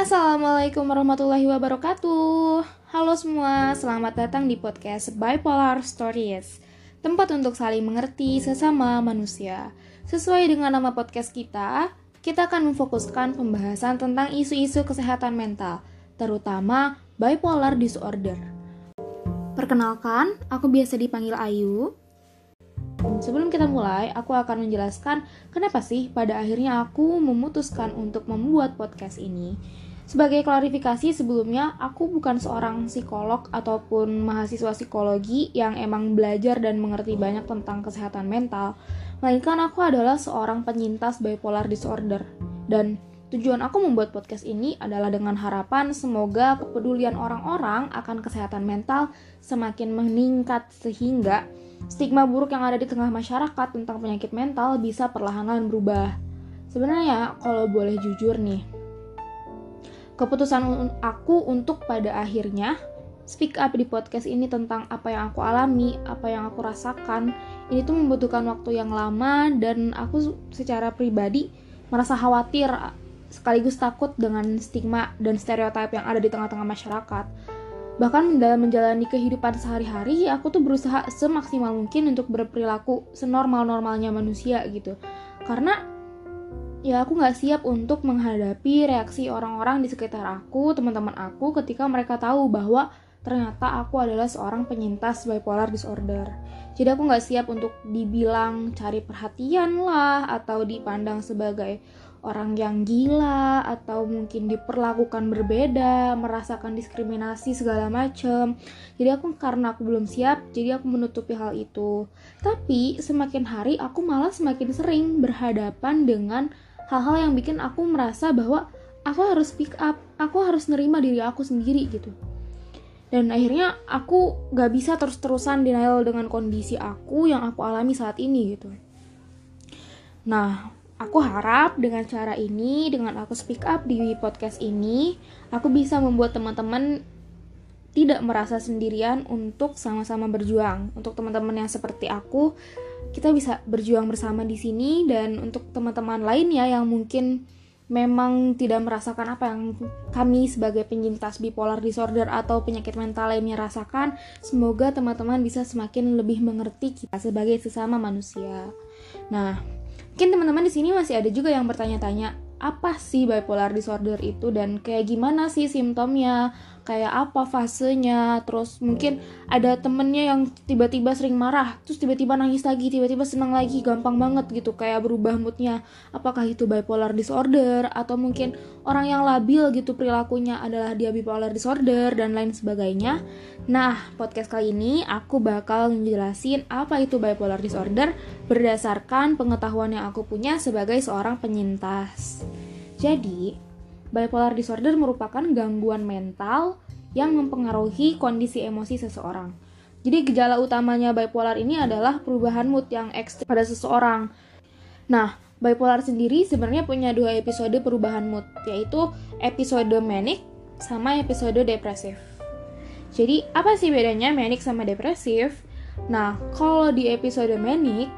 Assalamualaikum warahmatullahi wabarakatuh. Halo semua, selamat datang di podcast Bipolar Stories. Tempat untuk saling mengerti sesama manusia. Sesuai dengan nama podcast kita, kita akan memfokuskan pembahasan tentang isu-isu kesehatan mental, terutama bipolar disorder. Perkenalkan, aku biasa dipanggil Ayu. Sebelum kita mulai, aku akan menjelaskan kenapa sih pada akhirnya aku memutuskan untuk membuat podcast ini. Sebagai klarifikasi sebelumnya, aku bukan seorang psikolog ataupun mahasiswa psikologi yang emang belajar dan mengerti banyak tentang kesehatan mental, melainkan aku adalah seorang penyintas bipolar disorder. Dan tujuan aku membuat podcast ini adalah dengan harapan semoga kepedulian orang-orang akan kesehatan mental semakin meningkat sehingga stigma buruk yang ada di tengah masyarakat tentang penyakit mental bisa perlahan-lahan berubah. Sebenarnya, kalau boleh jujur nih, keputusan aku untuk pada akhirnya speak up di podcast ini tentang apa yang aku alami, apa yang aku rasakan, ini tuh membutuhkan waktu yang lama dan aku secara pribadi merasa khawatir sekaligus takut dengan stigma dan stereotip yang ada di tengah-tengah masyarakat. Bahkan dalam menjalani kehidupan sehari-hari aku tuh berusaha semaksimal mungkin untuk berperilaku senormal-normalnya manusia gitu. Karena ya aku nggak siap untuk menghadapi reaksi orang-orang di sekitar aku teman-teman aku ketika mereka tahu bahwa ternyata aku adalah seorang penyintas bipolar disorder jadi aku nggak siap untuk dibilang cari perhatian lah atau dipandang sebagai orang yang gila atau mungkin diperlakukan berbeda, merasakan diskriminasi segala macem. Jadi aku karena aku belum siap, jadi aku menutupi hal itu. Tapi semakin hari aku malah semakin sering berhadapan dengan hal-hal yang bikin aku merasa bahwa aku harus pick up, aku harus nerima diri aku sendiri gitu. Dan akhirnya aku gak bisa terus-terusan denial dengan kondisi aku yang aku alami saat ini gitu. Nah, Aku harap dengan cara ini, dengan aku speak up di podcast ini, aku bisa membuat teman-teman tidak merasa sendirian untuk sama-sama berjuang. Untuk teman-teman yang seperti aku, kita bisa berjuang bersama di sini dan untuk teman-teman lainnya yang mungkin memang tidak merasakan apa yang kami sebagai penyintas bipolar disorder atau penyakit mental lainnya rasakan, semoga teman-teman bisa semakin lebih mengerti kita sebagai sesama manusia. Nah, Mungkin teman-teman di sini masih ada juga yang bertanya-tanya, apa sih bipolar disorder itu dan kayak gimana sih simptomnya? Kayak apa fasenya terus mungkin ada temennya yang tiba-tiba sering marah terus tiba-tiba nangis lagi tiba-tiba senang lagi gampang banget gitu kayak berubah moodnya. Apakah itu bipolar disorder atau mungkin orang yang labil gitu perilakunya adalah dia bipolar disorder dan lain sebagainya. Nah podcast kali ini aku bakal ngejelasin apa itu bipolar disorder berdasarkan pengetahuan yang aku punya sebagai seorang penyintas. Jadi bipolar disorder merupakan gangguan mental yang mempengaruhi kondisi emosi seseorang. Jadi gejala utamanya bipolar ini adalah perubahan mood yang ekstrim pada seseorang. Nah, bipolar sendiri sebenarnya punya dua episode perubahan mood, yaitu episode manic sama episode depresif. Jadi, apa sih bedanya manic sama depresif? Nah, kalau di episode manic,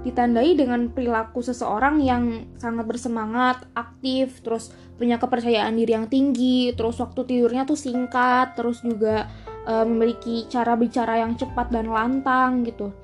ditandai dengan perilaku seseorang yang sangat bersemangat, aktif, terus punya kepercayaan diri yang tinggi, terus waktu tidurnya tuh singkat, terus juga e, memiliki cara bicara yang cepat dan lantang gitu.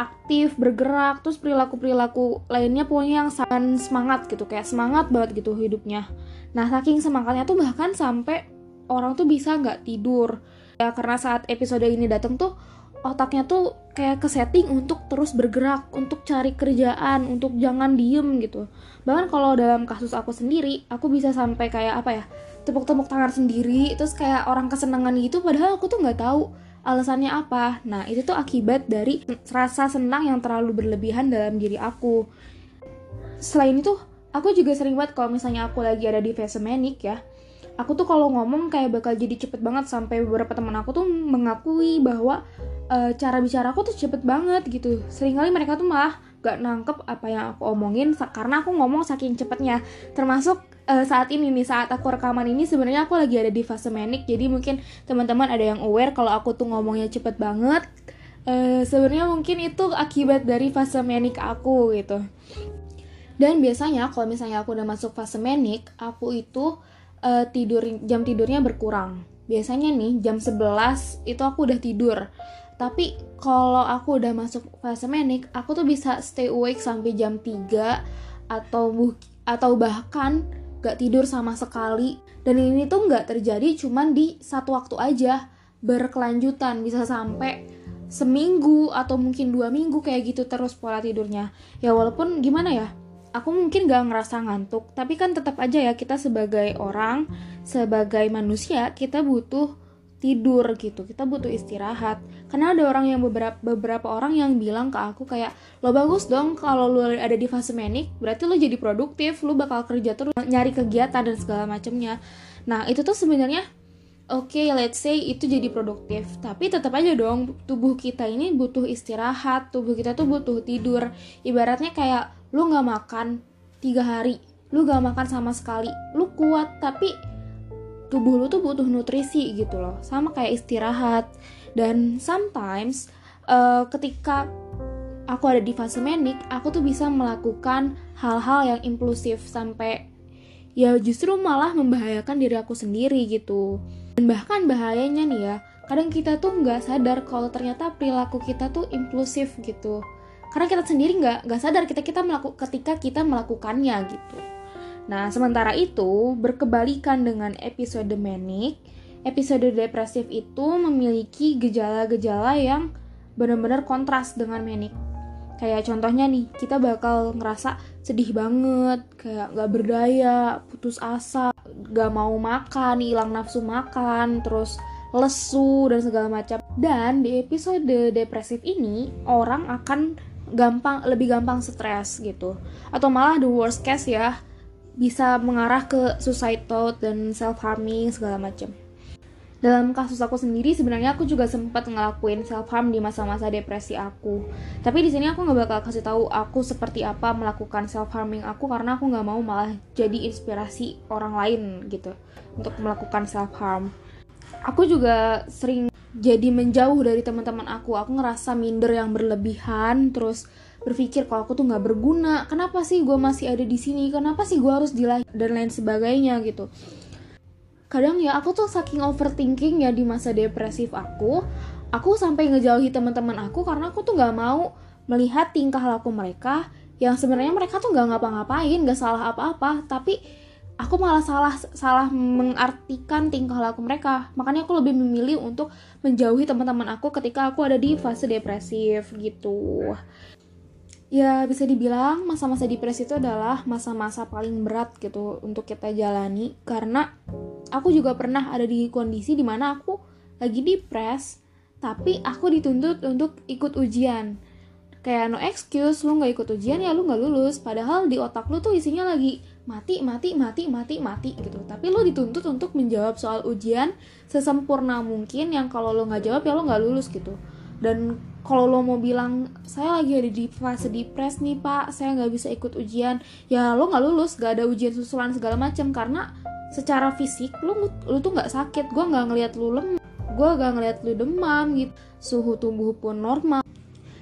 Aktif, bergerak, terus perilaku-perilaku lainnya pokoknya yang sangat semangat gitu, kayak semangat banget gitu hidupnya. Nah, saking semangatnya tuh bahkan sampai orang tuh bisa nggak tidur. Ya karena saat episode ini datang tuh otaknya tuh kayak ke setting untuk terus bergerak, untuk cari kerjaan, untuk jangan diem gitu. Bahkan kalau dalam kasus aku sendiri, aku bisa sampai kayak apa ya, tepuk-tepuk tangan sendiri, terus kayak orang kesenangan gitu, padahal aku tuh nggak tahu alasannya apa. Nah itu tuh akibat dari rasa senang yang terlalu berlebihan dalam diri aku. Selain itu, aku juga sering banget kalau misalnya aku lagi ada di fase manic ya, aku tuh kalau ngomong kayak bakal jadi cepet banget sampai beberapa teman aku tuh mengakui bahwa uh, cara bicara aku tuh cepet banget gitu. Seringkali mereka tuh malah gak nangkep apa yang aku omongin karena aku ngomong saking cepetnya. Termasuk uh, saat ini nih saat aku rekaman ini sebenarnya aku lagi ada di fase manic jadi mungkin teman-teman ada yang aware kalau aku tuh ngomongnya cepet banget. Uh, sebenarnya mungkin itu akibat dari fase manic aku gitu. Dan biasanya kalau misalnya aku udah masuk fase manic aku itu uh, tidur jam tidurnya berkurang. Biasanya nih jam 11 itu aku udah tidur tapi kalau aku udah masuk fase manic aku tuh bisa stay awake sampai jam 3 atau atau bahkan gak tidur sama sekali. Dan ini tuh gak terjadi cuman di satu waktu aja berkelanjutan. Bisa sampai seminggu atau mungkin dua minggu kayak gitu terus pola tidurnya. Ya walaupun gimana ya aku mungkin gak ngerasa ngantuk tapi kan tetap aja ya kita sebagai orang sebagai manusia kita butuh tidur gitu. Kita butuh istirahat. Karena ada orang yang beberapa beberapa orang yang bilang ke aku kayak lo bagus dong kalau lo ada di fase manic berarti lo jadi produktif lo bakal kerja terus nyari kegiatan dan segala macamnya. Nah itu tuh sebenarnya oke okay, let's say itu jadi produktif. Tapi tetap aja dong tubuh kita ini butuh istirahat tubuh kita tuh butuh tidur. Ibaratnya kayak lo nggak makan tiga hari lu gak makan sama sekali lu kuat. Tapi tubuh lu tuh butuh nutrisi gitu loh. Sama kayak istirahat. Dan sometimes uh, ketika aku ada di fase manic aku tuh bisa melakukan hal-hal yang impulsif sampai ya justru malah membahayakan diri aku sendiri gitu. Dan bahkan bahayanya nih ya kadang kita tuh nggak sadar kalau ternyata perilaku kita tuh impulsif gitu. Karena kita sendiri nggak nggak sadar kita kita melakukan ketika kita melakukannya gitu Nah, sementara itu, berkebalikan dengan episode manic, episode depresif itu memiliki gejala-gejala yang benar-benar kontras dengan manic. Kayak contohnya nih, kita bakal ngerasa sedih banget, kayak gak berdaya, putus asa, gak mau makan, hilang nafsu makan, terus lesu dan segala macam. Dan di episode depresif ini, orang akan gampang lebih gampang stres gitu. Atau malah the worst case ya, bisa mengarah ke suicide thought dan self harming segala macam. Dalam kasus aku sendiri sebenarnya aku juga sempat ngelakuin self harm di masa-masa depresi aku. Tapi di sini aku nggak bakal kasih tahu aku seperti apa melakukan self harming aku karena aku nggak mau malah jadi inspirasi orang lain gitu untuk melakukan self harm. Aku juga sering jadi menjauh dari teman-teman aku. Aku ngerasa minder yang berlebihan terus berpikir kalau aku tuh nggak berguna. Kenapa sih gue masih ada di sini? Kenapa sih gue harus dilahir dan lain sebagainya gitu. Kadang ya aku tuh saking overthinking ya di masa depresif aku aku sampai ngejauhi teman-teman aku karena aku tuh nggak mau melihat tingkah laku mereka yang sebenarnya mereka tuh nggak ngapa-ngapain nggak salah apa-apa tapi aku malah salah salah mengartikan tingkah laku mereka. Makanya aku lebih memilih untuk menjauhi teman-teman aku ketika aku ada di fase depresif gitu ya bisa dibilang masa-masa depresi itu adalah masa-masa paling berat gitu untuk kita jalani. Karena aku juga pernah ada di kondisi di mana aku lagi depres tapi aku dituntut untuk ikut ujian. Kayak no excuse lu nggak ikut ujian ya lu nggak lulus. Padahal di otak lu tuh isinya lagi mati mati mati mati mati gitu. Tapi lu dituntut untuk menjawab soal ujian sesempurna mungkin yang kalau lu nggak jawab ya lu nggak lulus gitu. Dan kalau lo mau bilang saya lagi ada di fase depres nih pak. Saya nggak bisa ikut ujian. Ya lo nggak lulus gak ada ujian susulan segala macam karena secara fisik lo lo tuh nggak sakit. Gue nggak ngelihat lo lem gue gak ngelihat lo demam gitu. Suhu tubuh pun normal.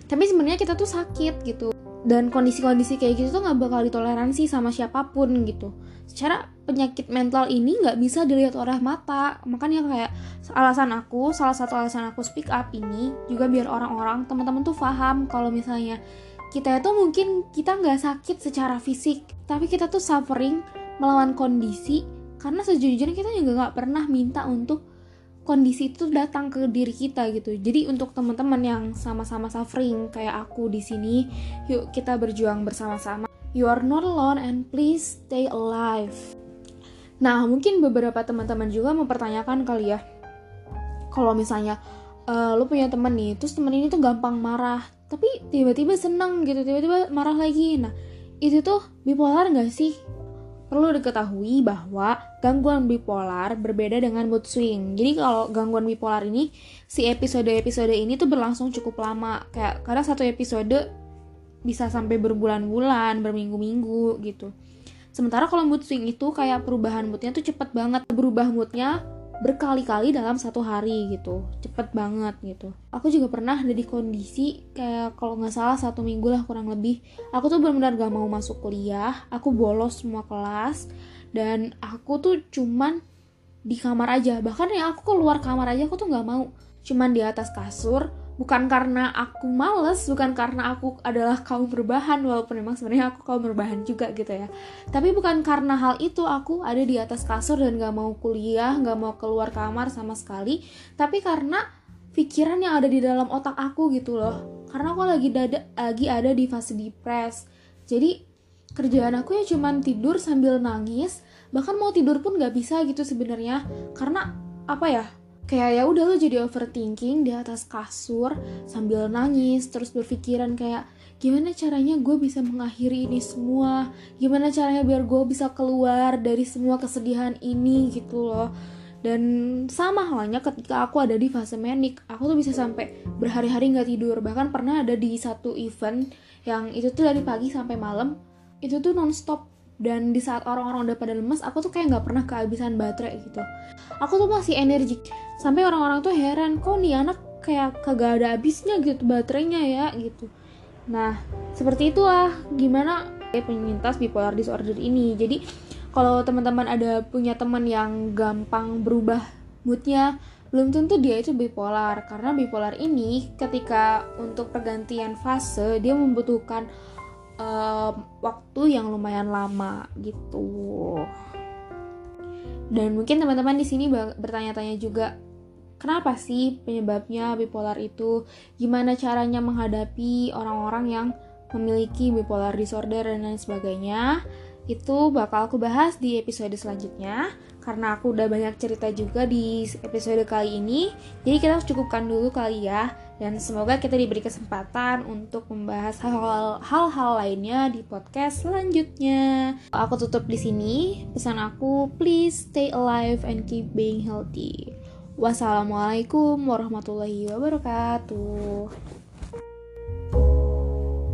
Tapi sebenarnya kita tuh sakit gitu dan kondisi-kondisi kayak gitu tuh nggak bakal ditoleransi sama siapa pun gitu. Secara penyakit mental ini nggak bisa dilihat oleh mata. Makanya kayak alasan aku salah satu alasan aku speak up ini juga biar orang-orang teman-teman tuh paham kalau misalnya kita itu mungkin kita nggak sakit secara fisik tapi kita tuh suffering melawan kondisi karena sejujurnya kita juga nggak pernah minta untuk kondisi itu datang ke diri kita gitu. Jadi untuk teman-teman yang sama-sama suffering kayak aku di sini, yuk kita berjuang bersama-sama. You are not alone and please stay alive. Nah, mungkin beberapa teman-teman juga mempertanyakan kali ya. Kalau misalnya uh, lu punya temen nih, terus temen ini tuh gampang marah, tapi tiba-tiba seneng gitu, tiba-tiba marah lagi. Nah, itu tuh bipolar gak sih? Perlu diketahui bahwa gangguan bipolar berbeda dengan mood swing. Jadi kalau gangguan bipolar ini, si episode-episode ini tuh berlangsung cukup lama. Kayak kadang satu episode bisa sampai berbulan-bulan, berminggu-minggu gitu. Sementara kalau mood swing itu kayak perubahan moodnya tuh cepet banget. Berubah moodnya berkali-kali dalam satu hari gitu. Cepet banget gitu. Aku juga pernah ada di kondisi kayak kalau nggak salah satu minggu lah kurang lebih. Aku tuh benar-benar gak mau masuk kuliah. Aku bolos semua kelas. Dan aku tuh cuman di kamar aja. Bahkan ya aku keluar kamar aja aku tuh nggak mau. Cuman di atas kasur bukan karena aku males bukan karena aku adalah kaum berbahan walaupun memang sebenarnya aku kaum berbahan juga gitu ya. Tapi bukan karena hal itu aku ada di atas kasur dan gak mau kuliah gak mau keluar kamar sama sekali tapi karena pikiran yang ada di dalam otak aku gitu loh. Karena aku lagi dada, lagi ada di fase depres. Jadi kerjaan aku ya cuman tidur sambil nangis bahkan mau tidur pun gak bisa gitu sebenarnya. Karena apa ya kayak ya udah lo jadi overthinking di atas kasur sambil nangis terus berpikiran kayak gimana caranya gue bisa mengakhiri ini semua? Gimana caranya biar gue bisa keluar dari semua kesedihan ini gitu loh. Dan sama halnya ketika aku ada di fase manik aku tuh bisa sampai berhari-hari nggak tidur. Bahkan pernah ada di satu event yang itu tuh dari pagi sampai malam itu tuh nonstop. Dan di saat orang-orang udah pada lemes aku tuh kayak nggak pernah kehabisan baterai gitu aku tuh masih energik sampai orang-orang tuh heran kok nih anak kayak kagak ada habisnya gitu baterainya ya? Gitu. Nah seperti itulah gimana penyintas bipolar disorder ini. Jadi kalau teman-teman ada punya teman yang gampang berubah moodnya belum tentu dia itu bipolar. Karena bipolar ini ketika untuk pergantian fase dia membutuhkan uh, waktu yang lumayan lama gitu. Dan mungkin teman-teman di sini bertanya-tanya juga, kenapa sih penyebabnya bipolar itu? Gimana caranya menghadapi orang-orang yang memiliki bipolar disorder dan lain sebagainya? Itu bakal aku bahas di episode selanjutnya karena aku udah banyak cerita juga di episode kali ini. Jadi kita cukupkan dulu kali ya dan semoga kita diberi kesempatan untuk membahas hal-hal lainnya di podcast selanjutnya. Aku tutup di sini. Pesan aku, please stay alive and keep being healthy. Wassalamualaikum warahmatullahi wabarakatuh.